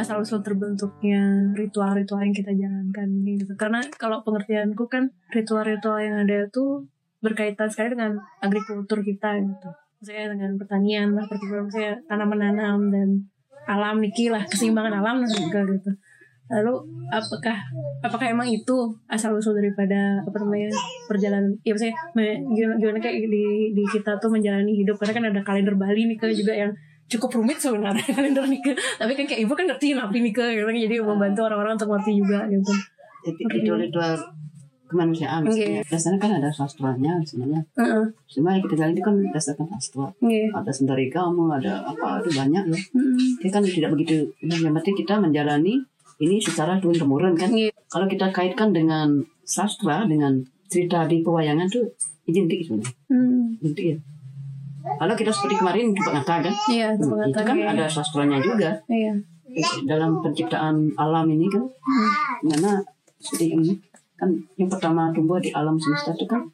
asal usul terbentuknya ritual-ritual yang kita jalankan gitu. Karena kalau pengertianku kan ritual-ritual yang ada tuh berkaitan sekali dengan agrikultur kita gitu. Misalnya dengan pertanian lah, pertanian misalnya tanam menanam dan alam niki lah keseimbangan alam lah juga gitu. Lalu apakah apakah emang itu asal usul daripada apa namanya perjalanan? Ya misalnya gimana, gimana kayak di di kita tuh menjalani hidup karena kan ada kalender Bali nih juga yang cukup rumit sebenarnya kalender nikah tapi kan kayak ibu kan ngerti napi nikah gitu kan jadi membantu orang-orang untuk ngerti juga gitu Jadi ritual-ritual kemanusiaan. Oke. Dasarnya kan ada sastranya sebenarnya. Heeh. Semua yang kita jalani itu kan berdasarkan sastra. Iya. Ada sendiri kamu, ada apa, itu banyak ya. Mm. Dia kan tidak begitu. Yang penting kita menjalani ini secara turun temurun kan. Iya. Kalau kita kaitkan dengan sastra, dengan cerita di pewayangan tuh identik sebenarnya. Hmm. Identik ya. Kalau kita seperti kemarin di Pengata kan, Iya, itu hmm, itu kan kayak- ada sastranya juga Iya. dalam penciptaan alam ini kan. Mana seperti ini kan yang pertama tumbuh di alam semesta itu kan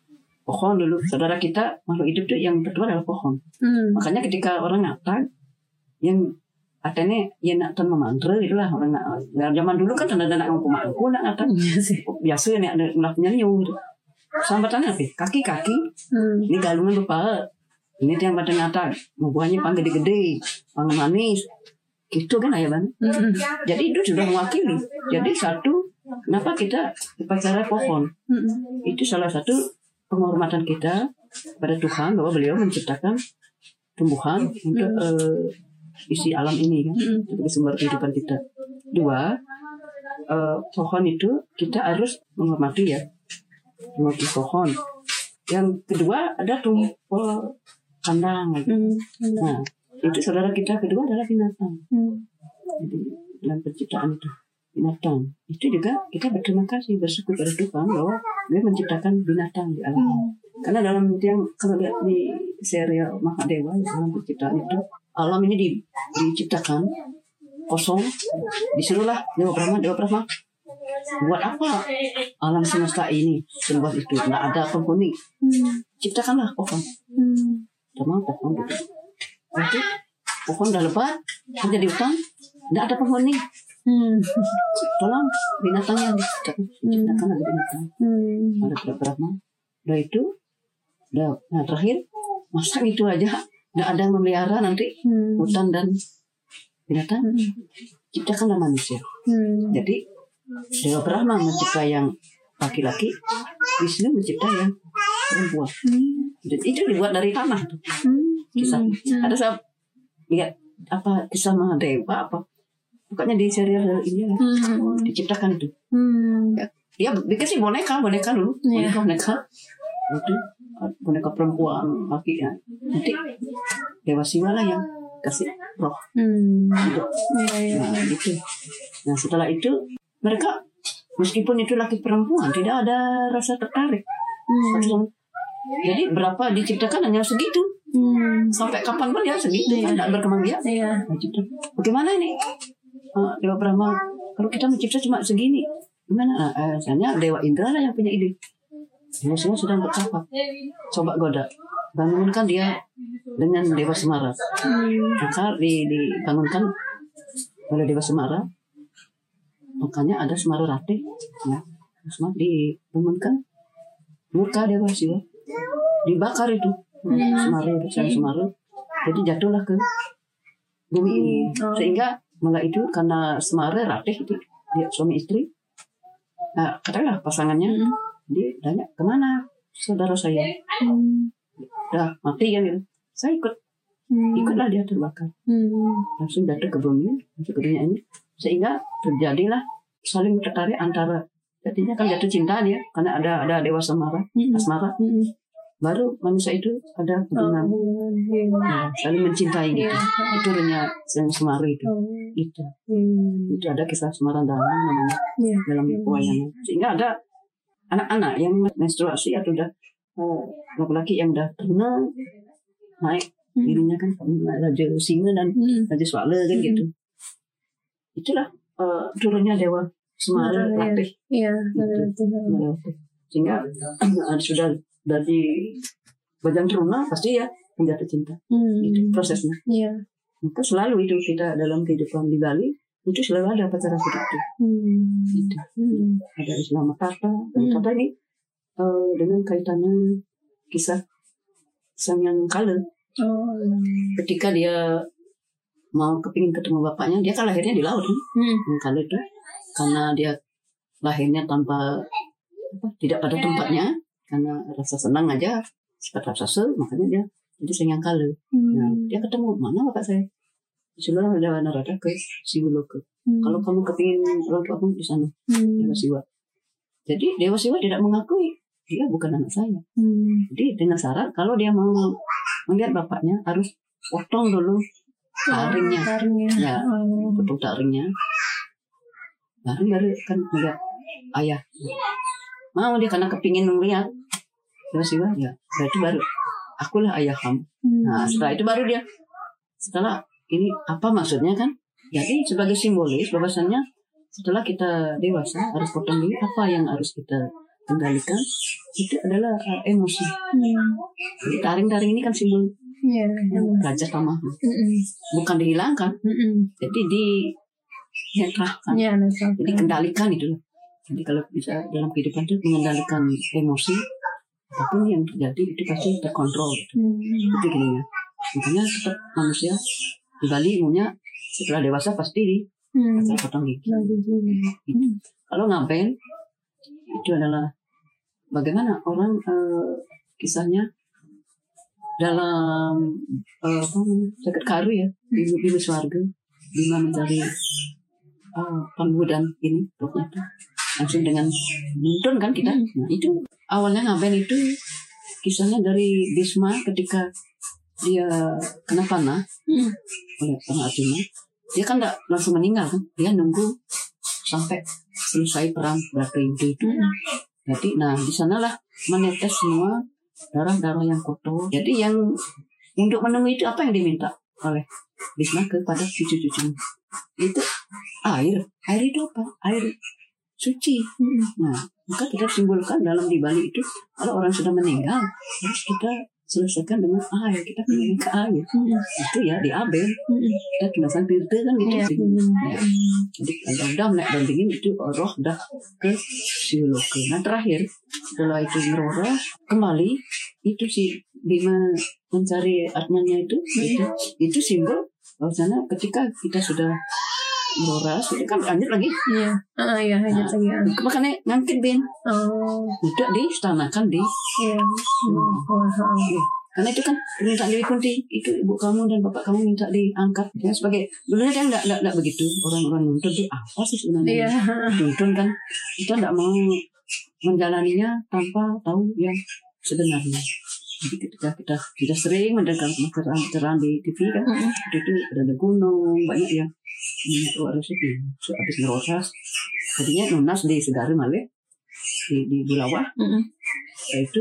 pohon dulu. Saudara kita makhluk hidup tuh yang kedua adalah pohon. Hmm. Makanya ketika orang ngatak yang katanya ya nak tan memantra gitu lah orang nak nah, zaman dulu kan tanda tanda ngaku mangku nak ngatak Iya sih. biasa nih ada ngelaknya nyu gitu. Sambatannya apa? Kaki kaki Hmm. ini galungan lupa ini yang pada ngatak buahnya pang gede-gede pang manis. Gitu kan ayah bang? Hmm. jadi itu sudah mewakili. Jadi satu kenapa kita upacara pohon? Hmm. itu salah satu penghormatan kita pada Tuhan bahwa beliau menciptakan tumbuhan untuk eh, isi alam ini kan? Hmm. sebagai sumber kehidupan kita. Dua eh, pohon itu kita harus menghormati ya menghormati pohon. Yang kedua ada tumbuh kandang Hmm. nah itu saudara kita kedua adalah binatang Hmm. jadi dalam penciptaan itu binatang itu juga kita berterima kasih bersyukur pada Tuhan bahwa dia menciptakan binatang di alam ini. karena dalam yang kalau lihat di serial Mahadewa dalam penciptaan itu alam ini di, diciptakan kosong disuruhlah Dewa Brahma Dewa Brahma buat apa alam semesta ini seluas itu nggak ada penghuni Hmm. ciptakanlah pohon Hmm. sama pohon gitu nanti pohon udah lebat menjadi hutan nggak ada penghuni Hmm. tolong binatangnya diciptakan diciptakan ada binatang Hmm. ada berapa udah itu udah nah terakhir masa itu aja nggak ada yang memelihara nanti Hmm. hutan dan binatang ciptakanlah manusia Hmm. jadi Dewa Brahma mencipta yang laki-laki Wisnu mencipta yang perempuan Hmm. itu dibuat dari tanah Hmm. kisah Hmm. ada saya lihat apa kisah Mahadewa apa pokoknya di serial ini Hmm. diciptakan itu Hmm. dia bikin sih boneka boneka dulu Iya. boneka boneka itu boneka perempuan laki ya nanti dewa siwa lah yang kasih roh Hmm. untuk Iya, iya. nah gitu nah setelah itu mereka meskipun itu laki perempuan tidak ada rasa tertarik Hmm. jadi berapa diciptakan hanya segitu Hmm. sampai kapan pun ya segitu Iya. kan tidak berkembang biak Iya. Bagaimana ini? Ah, Dewa Brahma, kalau kita mencipta cuma segini, gimana? Eh, misalnya Dewa Indra lah yang punya ide. Dewa Semara sedang bertapa. Coba goda. Bangunkan dia dengan Dewa Semara. Maka di, dibangunkan oleh Dewa Semara. Makanya ada Semara Ratih. Ya. Semara dibangunkan. Murka Dewa Siwa. Dibakar itu. Semara itu, saya Semara. Jadi jatuhlah ke bumi ini. Oh. Sehingga mulai itu karena Semara Ratih itu dia suami istri. Nah, katakanlah pasangannya dia tanya ke mana saudara saya Hmm. udah mati ya gitu. saya ikut Hmm. ikutlah dia terbakar Hmm. langsung jatuh ke bumi masuk ke dunia ini sehingga terjadilah saling tertarik antara jadinya kan jatuh cinta dia karena ada ada dewa semara Hmm. asmara Hmm. baru manusia itu ada Oh, hubungan iya. ya, saling mencintai gitu Iya. itu dunia yang semara itu Oh. itu Hmm. itu ada kisah semara dalam namanya Iya. dalam pewayangan sehingga ada anak-anak yang menstruasi atau udah eh, laki-laki yang udah pernah naik Hmm. dirinya kan raja singa dan Hmm. raja swala kan gitu itulah eh, turunnya dewa semara Iya. latih Iya. Berarti. sehingga eh, sudah dari badan teruna pasti ya menjatuh cinta Hmm. itu prosesnya Iya. maka selalu itu kita dalam kehidupan di Bali itu selalu ada upacara seperti itu. Hmm. Gitu. Hmm. Ada Islam. Dan Hmm. Tata ini eh, dengan kaitannya kisah sang yang kala Oh. ketika dia mau kepingin ketemu bapaknya dia kan lahirnya di laut kan Hmm. yang kala itu karena dia lahirnya tanpa apa, tidak pada tempatnya karena rasa senang aja sifat rasa makanya dia jadi yang kala Nah, Hmm. dia ketemu mana bapak saya? Disuruh ada Narada ke Siwaloka. Hmm. Kalau kamu kepingin orang tua kamu di sana, Hmm. Dewa Siwa. Jadi Dewa Siwa tidak mengakui dia bukan anak saya. Hmm. Jadi dengan syarat kalau dia mau melihat bapaknya harus potong dulu taringnya, Taringnya. Ya. Oh. potong taringnya. Baru baru kan melihat ayah. Mau dia karena kepingin melihat Dewa Siwa ya. Berarti baru akulah ayah kamu. Hmm. Nah, setelah itu baru dia setelah ini apa maksudnya kan? Jadi sebagai simbolis bahwasannya setelah kita dewasa harus potong dulu apa yang harus kita kendalikan itu adalah uh, emosi. Hmm. Taring-taring ini kan simbol Iya. Hmm. raja tamah, Hmm. bukan dihilangkan, Hmm. jadi di Iya, netral. jadi kendalikan itu. Jadi kalau bisa dalam kehidupan itu mengendalikan emosi, apa pun yang terjadi itu pasti terkontrol. Gitu. Hmm. itu gini ya makanya tetap manusia di Bali umumnya setelah dewasa pasti di Hmm. potong gigi Lagi gini. kalau ngapain itu adalah bagaimana orang eh, kisahnya dalam eh, sakit karu ya di bumi swarga bima mencari uh, ini pokoknya itu langsung dengan nuntun kan kita? Nah, itu awalnya ngapain itu? Kisahnya dari Bisma ketika dia kena panah Hmm. oleh Bang Arjuna dia kan nggak langsung meninggal kan? Dia nunggu sampai selesai perang Bratayuda itu. Hmm. jadi nah di sanalah menetes semua darah-darah yang kotor. Jadi yang untuk menemui itu apa yang diminta oleh Bisma kepada cucu-cucunya. Itu air air itu apa? Air suci. Hmm. nah maka kita simbolkan dalam di Bali itu kalau orang sudah meninggal harus kita selesaikan dengan air kita kembali ke air Hmm. itu ya di Hmm. kita tunasan tirta kan gitu Iya. sih. Ya. jadi udah naik bandingin itu roh dah ke siloke nah terakhir setelah itu ngerora kembali itu si Bima mencari atmanya itu itu, itu simbol bahwasanya ketika kita sudah ngerora sudah kan lanjut lagi Iya. Ah, iya, hanya lagi. ah. makanya ngangkit bin Oh, udah di istanakan di iya. Hmm. Wah, ah. Iya. Karena itu kan permintaan Dewi Kunti itu ibu kamu dan bapak kamu minta diangkat ya sebagai dulunya kan nggak nggak begitu orang-orang nuntun itu apa sih sebenarnya Iya. nuntun kan kita nggak mau menjalaninya tanpa tahu yang sebenarnya jadi kita kita sering mendengar pencerahan di TV kan Hmm. itu itu ada gunung banyak yang minyak luar itu habis ngerosas jadinya nunas di segara male di di Bulawa Hmm. itu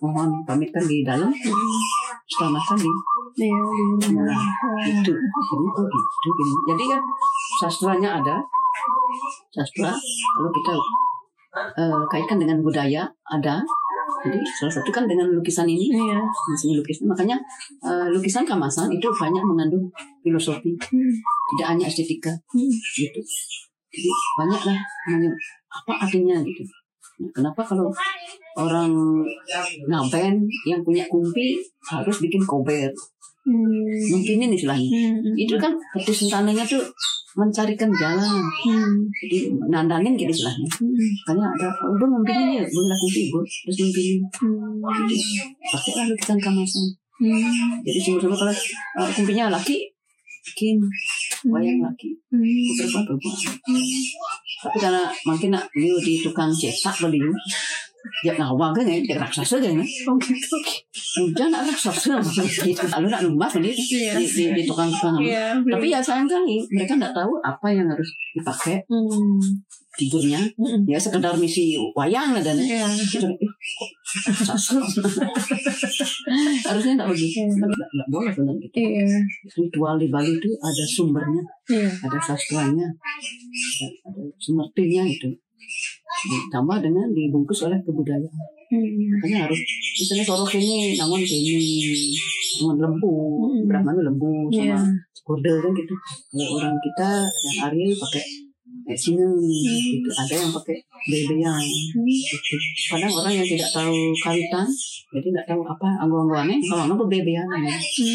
mohon pamitkan di dalam Hmm. selamatkan di Iya, di? Oh. itu jadi oh gitu gini jadi kan sastranya ada sastra kalau kita eh, kaitkan dengan budaya ada jadi salah satu kan dengan lukisan ini Iya. masih lukisan makanya eh, lukisan kamasan itu banyak mengandung filosofi Hmm. tidak hanya estetika Hmm. gitu jadi banyak lah apa artinya gitu Nah, kenapa kalau orang ngapain yang punya kumpi harus bikin kober Hmm. mungkin ini istilahnya Hmm. itu kan ketis sentananya tuh mencarikan jalan Hmm. jadi nandangin gitu istilahnya Hmm. makanya ada oh, gue mimpinin ya gue lakuin sih gue terus mimpinin Hmm. pakai lah lukisan kamasan Hmm. jadi semua-semua kalau uh, kumpinya laki bikin wayang laki Hmm. perempuan perempuan tapi karena mungkin nak dia di tukang cetak beli ya ngawang kan dia raksasa kan ya Oh gitu. udah nak raksasa gitu lalu nak dia Iya. di, di, di tukang-tukang Iya. tapi ya sayang kali mereka nggak tahu apa yang harus dipakai Hmm. tidurnya Hmm. ya sekedar misi wayang dan sastra harusnya nggak begitu nggak boleh benar gitu ritual di Bali itu ada sumbernya ada sastranya ada, ada sumertinya itu ditambah dengan dibungkus oleh kebudayaan. Hmm. makanya harus misalnya sorok ini namun ini dengan lembu Mm-mm. Brahman itu lembu sama kode kan gitu. Kalau orang kita yang Ariel pakai kayak singa gitu ada yang pakai bebean gitu. Kadang orang yang tidak tahu kawitan jadi tidak tahu apa anggo-anggoannya kalau nggak bebean gitu.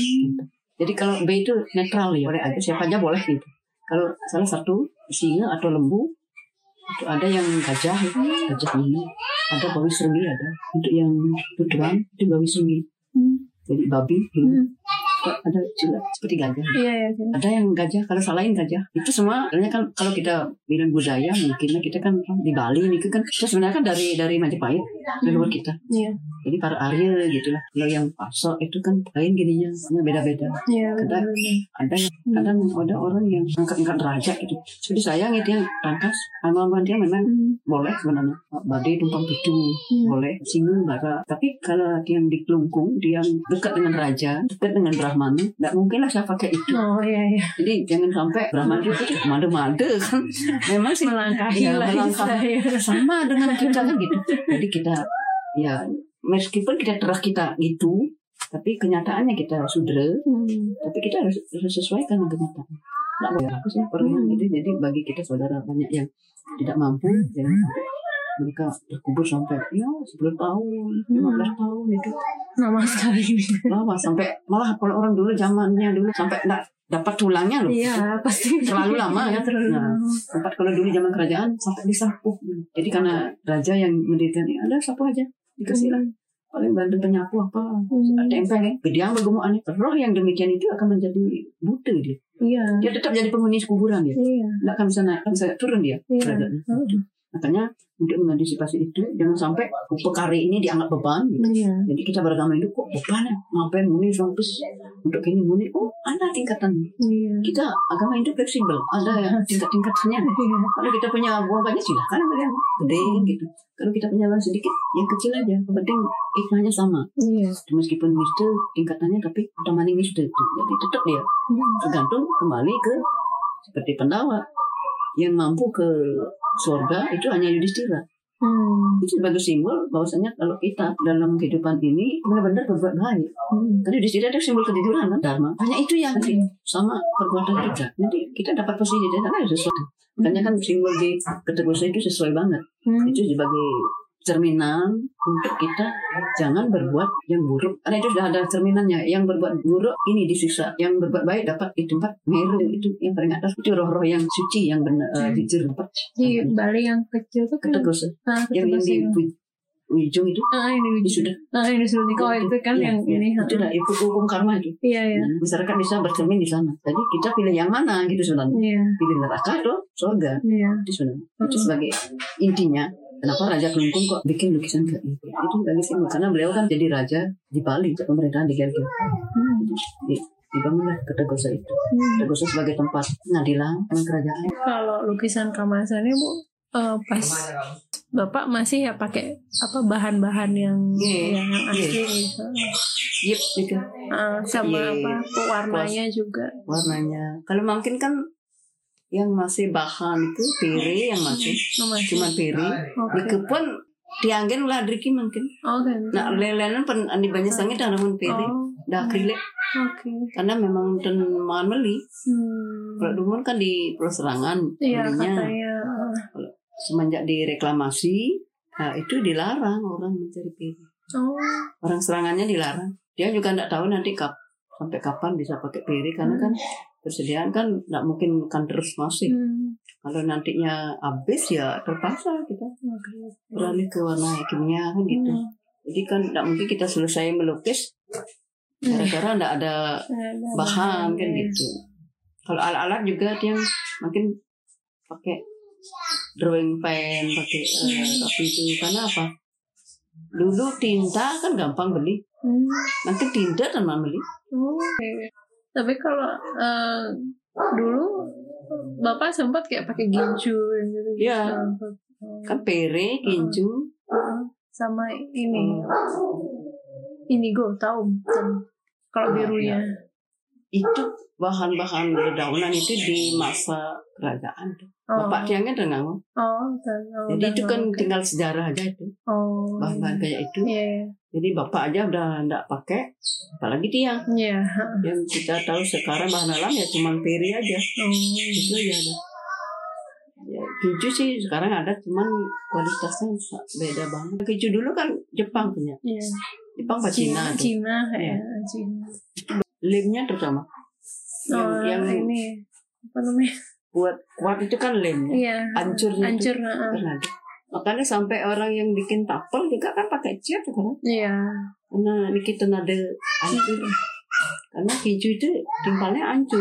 jadi kalau B itu netral ya boleh aja siapa aja boleh gitu. Kalau salah satu singa atau lembu itu ada yang gajah gajah ini. Ada bawi serungi ada. Untuk yang tuduhan itu bawi serungi jadi babi gitu. Ada juga seperti gajah Iya, iya. iya. ada yang gajah kalau salahin gajah itu semua sebenarnya kan kalau kita bilang budaya mungkin kita kan di Bali nih kan kita sebenarnya kan dari dari Majapahit dari luar kita Iya. jadi para Arya gitu lah kalau yang pasok itu kan lain gininya beda-beda Iya, Ada- benar-benar. ada yang kadang ada orang yang angkat-angkat raja gitu jadi sayang itu yang tangkas anggapan dia memang Hmm. boleh sebenarnya badai tumpang pitu Hmm. boleh singa bara tapi kalau yang di kelungkung dia yang dekat dengan raja dekat dengan Brahmana nggak mungkin lah saya pakai itu Oh iya iya. jadi jangan sampai Brahmana itu made-made kan memang sih Melangkahi lah melangkahi. istilahnya. sama dengan kita kan gitu jadi kita ya meskipun kita terah kita gitu tapi kenyataannya kita sudra Hmm. tapi kita harus, harus sesuaikan dengan kenyataan nggak boleh aku sih orang yang gitu jadi bagi kita saudara banyak yang tidak mampu jangan sampai mereka terkubur sampai ya 10 tahun 15 tahun itu Lama sekali. lama sampai malah kalau orang dulu zamannya dulu sampai enggak dapat tulangnya loh Iya, pasti. Terlalu lama ya. Terlalu Nah. lama. sempat kalau dulu zaman kerajaan sampai disapu jadi karena raja yang mendirikan ini ada sapu aja dikasih lah paling bantu penyapu apa Hmm. tempel ya gediang bergemukan roh yang demikian itu akan menjadi buta dia Iya. dia tetap jadi penghuni kuburan dia Iya. nggak akan bisa naik bisa turun dia Iya. Hmm. Makanya untuk mengantisipasi itu jangan sampai upekari ini dianggap beban. Gitu. Jadi kita beragama itu kok beban? Ya ngapain muni sampai untuk ini muni oh ada tingkatan. Iya. kita agama itu fleksibel ada ya tingkat-tingkatannya. Iya. kalau kita punya uang banyak silahkan ambil yang gede gitu. Kalau kita punya uang sedikit yang kecil aja yang penting hikmahnya sama. Iya. meskipun itu tingkatannya tapi udah maning itu jadi tetap dia tergantung kembali ke seperti pendawa yang mampu ke surga itu hanya Yudhistira Hmm. itu sebagai simbol bahwasanya kalau kita dalam kehidupan ini benar-benar berbuat baik. Hmm. tadi Yudhistira itu simbol kejujuran kan? Dharma. Hanya itu yang nanti sama perbuatan kita. Nanti kita dapat posisi di sana ada sesuatu. Makanya kan simbol di keteguhan itu sesuai banget. Hmm. itu sebagai cerminan untuk kita jangan berbuat yang buruk. Karena itu sudah ada cerminannya yang berbuat buruk ini disiksa yang berbuat baik dapat di tempat meru itu yang paling atas itu roh-roh yang suci yang benar uh, jujur dapat Di Bali yang kecil tuh kan? keteguhan ah, yang yang di ketebas ya. pu- ujung itu? Ah ini ini di sudah ah ini sudah di oh, itu kan Iya, yang iya. ini itu udah itu hukum karma itu. Iya iya. Dan masyarakat bisa bercermin di sana. Jadi kita pilih yang mana gitu sebenarnya. Iya. Pilih neraka atau surga iya. itu sebenarnya itu sebagai intinya kenapa Raja Kelungkung kok bikin lukisan kayak gitu itu bagi simbol karena beliau kan jadi raja di Bali pemerintahan di Gergen Hmm. di dibangunlah Ketegosa itu Hmm. Ketegosa sebagai tempat pengadilan dan kerajaan kalau lukisan kamasannya bu eh, pas bapak masih ya pakai apa bahan-bahan yang Iya, yang asli iya. gitu. yep gitu Ah, sama Iya. apa warnanya juga warnanya kalau mungkin kan yang masih bahan itu piri yang masih oh, cuma piri Oke. di kepun tianggen ulah driki mungkin. Kan nah lelenan pen di banyak sangat ada pun piri oh. Dah akrilik oke. Karena memang ten mangan beli. Hmm. kalau dulu kan di Pulau Serangan iya katanya ah. semenjak direklamasi nah itu dilarang orang mencari piri oh. Orang serangannya dilarang. Dia juga tidak tahu nanti kap sampai kapan bisa pakai piri karena kan persediaan kan tidak mungkin kan terus masih hmm. kalau nantinya habis ya terpaksa kita beralih ke warna kimia kan gitu Hmm. jadi kan tidak mungkin kita selesai melukis gara-gara tidak ada bahan kan ya. gitu kalau alat-alat juga dia mungkin pakai drawing pen pakai Hmm. apa itu karena apa dulu tinta kan gampang beli Hmm. nanti tinta dan beli Oh, oke. Tapi kalau eh, dulu bapak sempat kayak pakai gincu gitu. Iya. Oh. kan pere kincu Ah, sama ini indigo tahu kan? Kalau Ah, birunya. itu bahan-bahan dedaunan itu di masa kerajaan tuh. Oh. bapak tiangnya dengar Oh, dan, oh, jadi itu kan tinggal sejarah aja itu Oh. bahan-bahan kayak itu Iya. Iya. Jadi bapak aja udah nggak pakai, apalagi dia. Iya. Yang kita tahu sekarang bahan alam ya cuma peri aja. Oh. Itu ya ada. Ya, keju sih sekarang ada cuman kualitasnya beda banget. Keju dulu kan Jepang punya. Iya. Jepang apa Cina. Cina Iya. ya, Cina. Lemnya terutama. Yang, Oh, yang ini apa namanya? buat kuat itu kan lem. Iya. Hancurnya itu. Hancur. Kan ada. Makanya sampai orang yang bikin tapel juga kan pakai cat kan. Iya. Karena ini kita nada hancur. Karena keju itu timpalnya hancur.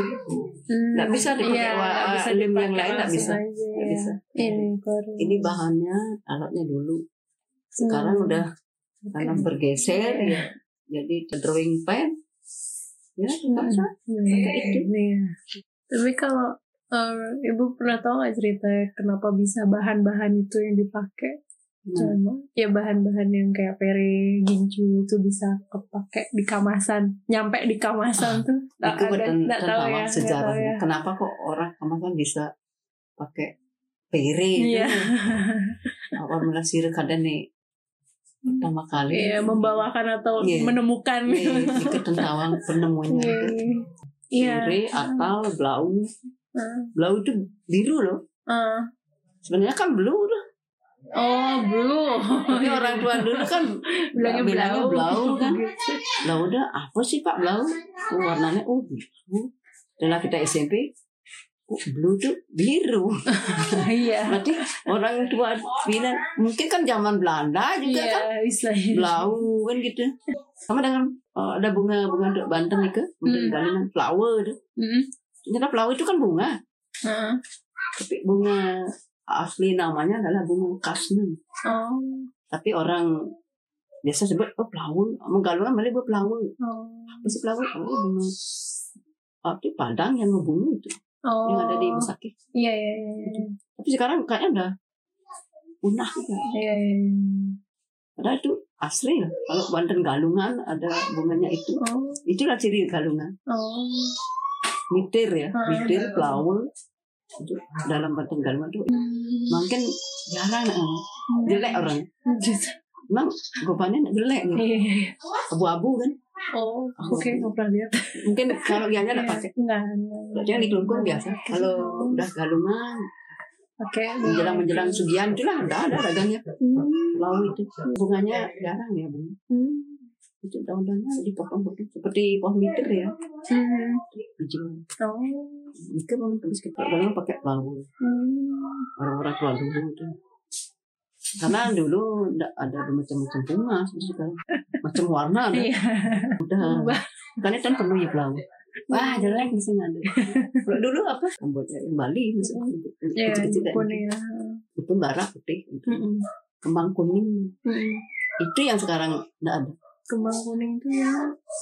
Hmm, Nggak bisa dipakai iya, wa- nggak bisa lem yang lain, nggak bisa. Nggak iya. bisa. Ini baru. Ini bahannya alatnya dulu. Sekarang Hmm. udah karena bergeser ya. Jadi drawing pen. Ya, terpaksa. Iya, itu. iya. Tapi kalau eh, ibu pernah tahu nggak cerita kenapa bisa bahan-bahan itu yang dipakai? Cuma ya bahan-bahan yang kayak pere gincu itu bisa kepake di kamasan, nyampe di kamasan tuh. Tak itu ada, nggak tahu ya, tentang tahu ya. Kenapa kok orang kemasan bisa pakai pere? Iya. Awal mula kadang nih pertama kali. Iya, membawakan atau Iya. menemukan. Nih, ikut tentang penemunya. Iya. Iya. Sirih, atal, blau. Ah, Blau itu biru loh. ah. Sebenarnya kan blue loh. Oh, blue. Tapi orang tua dulu kan Bilangnya blau. blau kan. Lah udah apa sih Pak blau? Oh, warnanya oh biru. Setelah kita SMP, oh blue tuh biru. Iya. Berarti orang tua bilang mungkin kan zaman Belanda juga kan Iya, blau kan gitu. Sama dengan eh, ada bunga bunga untuk Banten itu, bunga Hmm. galinan flower itu. Mm. Ternyata flower itu kan bunga, Ah. tapi bunga asli namanya adalah bunga kasnem. Oh. Tapi orang biasa sebut oh flower, menggalungan malah buat flower. Oh. Apa sih flower? Oh bunga. Oh, itu padang yang ngebunga itu, Oh. yang ada di Masaki. Iya, iya, iya. iya. Tapi sekarang kayaknya udah punah juga. Iya, iya. iya. Padahal itu asli lah. Kalau Banten galungan ada bunganya itu. Oh. Itulah ciri galungan. Oh. Mitir ya, Ah. mitir, flower. Itu dalam Banten galungan itu makin jarang eh, jelek orang. Gitu. Emang gopannya jelek gitu. Iya, iya, iya. Abu-abu kan. Oh, oke, nggak pernah lihat. Mungkin kalau dia nggak Iya. pakai. Enggak, enggak. Jangan di kelungkung biasa. Kalau udah galungan, Oke. menjelang menjelang sugihan itulah ada ada dagangnya. Hmm. Itu bunganya jarang ya bunga. Hmm. Itu daun-daunnya dipotong-potong seperti pohon mitir ya. Hmm. Hijau. Oh. Itu memang habis kita galungan pakai flower. Hmm. orang-orang tua dulu itu. Karena dulu enggak ada macam-macam bunga sekarang. Macam warna ada. Iya. Udah. Karena kan penuh ya pelau. Wah jelek di sini ada. Kalau dulu apa? Kamboja yang Bali misalnya Iya, kecil-kecil kuning. itu merah putih, itu. Kembang kuning. Itu yang sekarang enggak ada. Kembang kuning itu ya.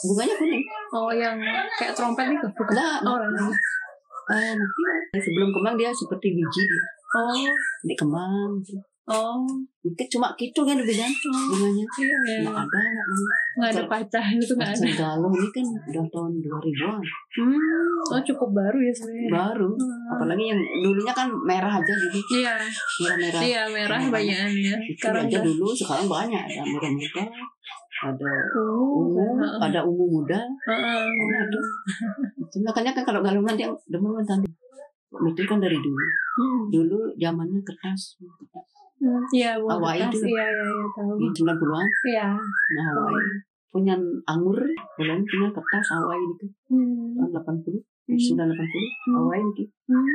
Bunganya kuning. Oh, yang kayak trompet itu bukan? Enggak. Oh. Eh, nanti sebelum kembang dia seperti biji dia. Oh, Di kembang. gitu. oh, Mungkin cuma gitu kan lebih kan bunganya. iya, iya. Nggak ada, nggak ada. Nggak ada pacah itu nggak ada. Kacang galuh ini kan udah tahun 2000-an. Hmm, oh cukup baru ya sebenarnya. baru Hmm. apalagi yang dulunya kan merah aja dulu Iya, merah merah iya merah banyak ya. itu Sekarang aja dulu sekarang banyak ada merah ada ungu. ungu ada ungu muda ada itu makanya kan kalau galungan dia demam kan itu kan dari dulu Hmm. dulu zamannya kertas Hmm, Iya, Hawaii kertas. itu. Iya, iya, iya, tahu. 90-an Iya. nah Hawaii punya anggur belum punya kertas Hawaii itu Hmm. tahun 80 Hmm. 980 Hmm. Hawaii itu Hmm.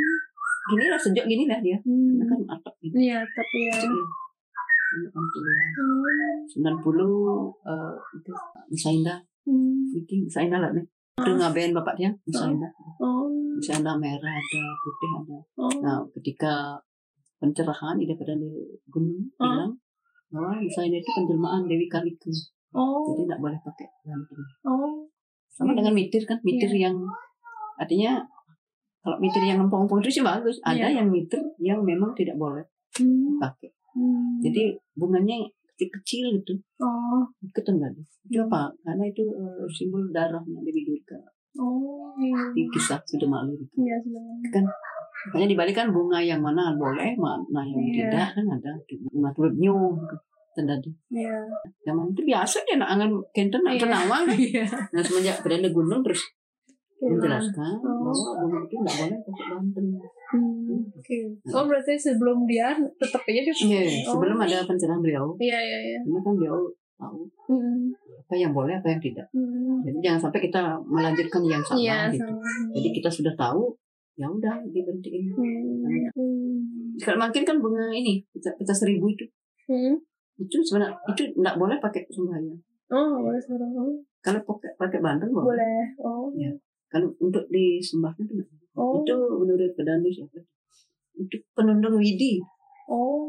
gini lah sejak gini lah dia Hmm. Karena kan atap gitu Iya, tapi ya. Sejak ini. 80-an. 90 eh itu Musa Indah Hmm. bikin Musa Indah lah nih itu ngabain bapak dia Musa Indah Oh. Musa Indah merah ada putih ada Oh. nah ketika pencerahan di daripada di gunung Oh. bilang bahwa itu penjelmaan Dewi Kaliku Oh. jadi tidak boleh pakai ganteng Oh. sama dengan mitir kan mitir yang artinya kalau mitir yang lempong-lempong itu sih bagus ada Iya. yang mitir yang memang tidak boleh Hmm. pakai Hmm. jadi bunganya kecil-kecil gitu Oh. itu apa karena itu eh, simbol darahnya Dewi Durga Oh. Iya. di kisah sudah malu itu Iya, sudah. kan makanya dibalik kan bunga yang mana boleh mana yang Iya. tidak kan ada bunga telur nyu tadi. Iya. Zaman itu biasa dia nak angan kenten nak Iya. Iya. Nah semenjak berada gunung terus menjelaskan Oh. bahwa gunung itu nggak boleh pakai Banten. Hmm, Oke. Oh berarti sebelum dia tetap aja dia. Iya, Oh. sebelum ada pencerahan beliau, Iya iya iya. ini kan beliau tahu Hmm. apa yang boleh apa yang tidak. Hmm. Jadi jangan sampai kita melanjutkan yang salah Iya. gitu. sama. Jadi kita sudah tahu, ya udah diberhentiin. Hmm. Hmm. Kalau makin kan bunga ini pecah, pecah seribu itu, Hmm. itu sebenarnya itu nggak boleh pakai sembahyang. Oh boleh. Oh, Kalau pakai pakai Banten boleh. Boleh. Oh. Kalau untuk disembahkan itu nggak boleh. Oh. Itu menurut pedanu siapa? Untuk penundung widi. Oh.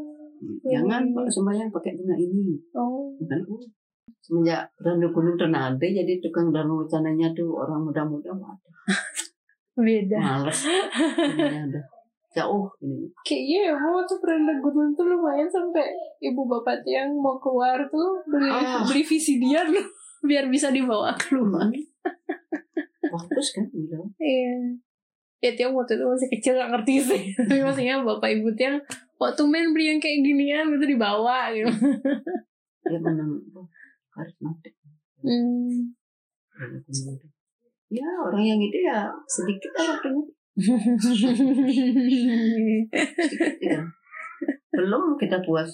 Jangan pakai sembahyang pakai bunga ini. Oh. Bukan oh. Semenjak Randu Gunung Ternate jadi tukang danu wacananya tuh orang muda-muda waduh Beda. males udah jauh ini Kayaknya ya mau tuh pernah gunung tuh lumayan sampai ibu bapak yang mau keluar tuh beli Ah. beli VCD loh biar bisa dibawa keluar. Bagus kan bilang Iya. Ya tiang waktu itu masih kecil gak ngerti sih. Tapi maksudnya bapak ibu tiang waktu main beli yang kayak ginian itu dibawa gitu. dia menang karismatik Hmm. Ya orang yang itu ya sedikit lah waktunya sedikit ya belum kita puas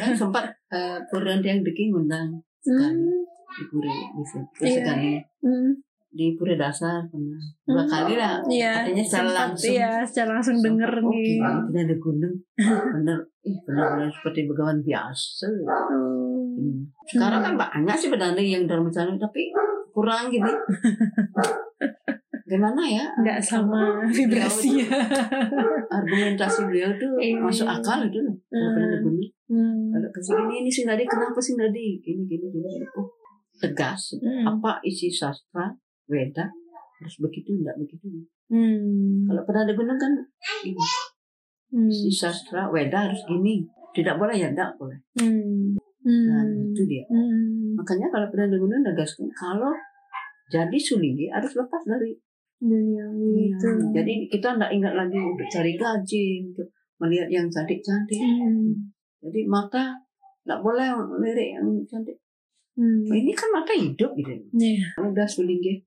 kan sempat uh, Puranda yang Deki ngundang sekali di Pura di sini Terus Iya. sekali Hmm. Di Pura Dasar pernah dua Hmm. kali lah Iya. katanya secara sempat, langsung Iya, secara langsung denger oh, nih. tidak ada gunung bener ih benar-benar seperti begawan biasa Hmm. Hmm. sekarang kan banyak sih pedanda yang dalam sana tapi kurang gini gimana ya Nggak sama vibrasinya. argumentasi beliau tuh Iya. masuk akal itu loh Hmm. gunung Hmm. kalau ke sini ini sih tadi kenapa sih tadi gini gini gini. oh tegas Hmm. apa isi sastra Weda harus begitu enggak begitu Hmm. kalau pedanda gunung kan ini Hmm. isi sastra Weda harus gini tidak boleh ya enggak boleh Hmm. nah Hmm. itu dia Hmm. makanya kalau pedanda gunung negaskan kalau jadi sulinggi harus lepas dari Dunia itu. jadi kita enggak ingat lagi untuk cari gaji untuk melihat yang cantik-cantik Hmm. jadi mata enggak boleh melirik yang cantik Hmm. ini kan mata hidup gitu. Kalau udah sulinggi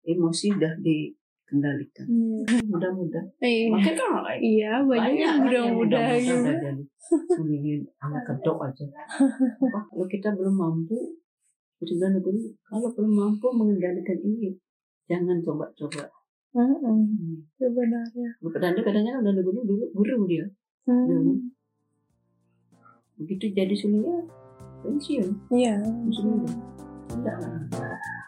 emosi udah dikendalikan Iya. mudah-mudah Iya. makanya kan Iya, banyak yang muda-muda mudah gitu. sulingin anak kedok aja Apa, kalau kita belum mampu Benar kalau belum mampu mengendalikan ini jangan coba-coba Heeh, hmm. Sebenarnya. Pedanda kadangnya udah gunung dulu guru dia Hmm. begitu jadi sulingnya pensiun Iya. pensiun udah tidak lah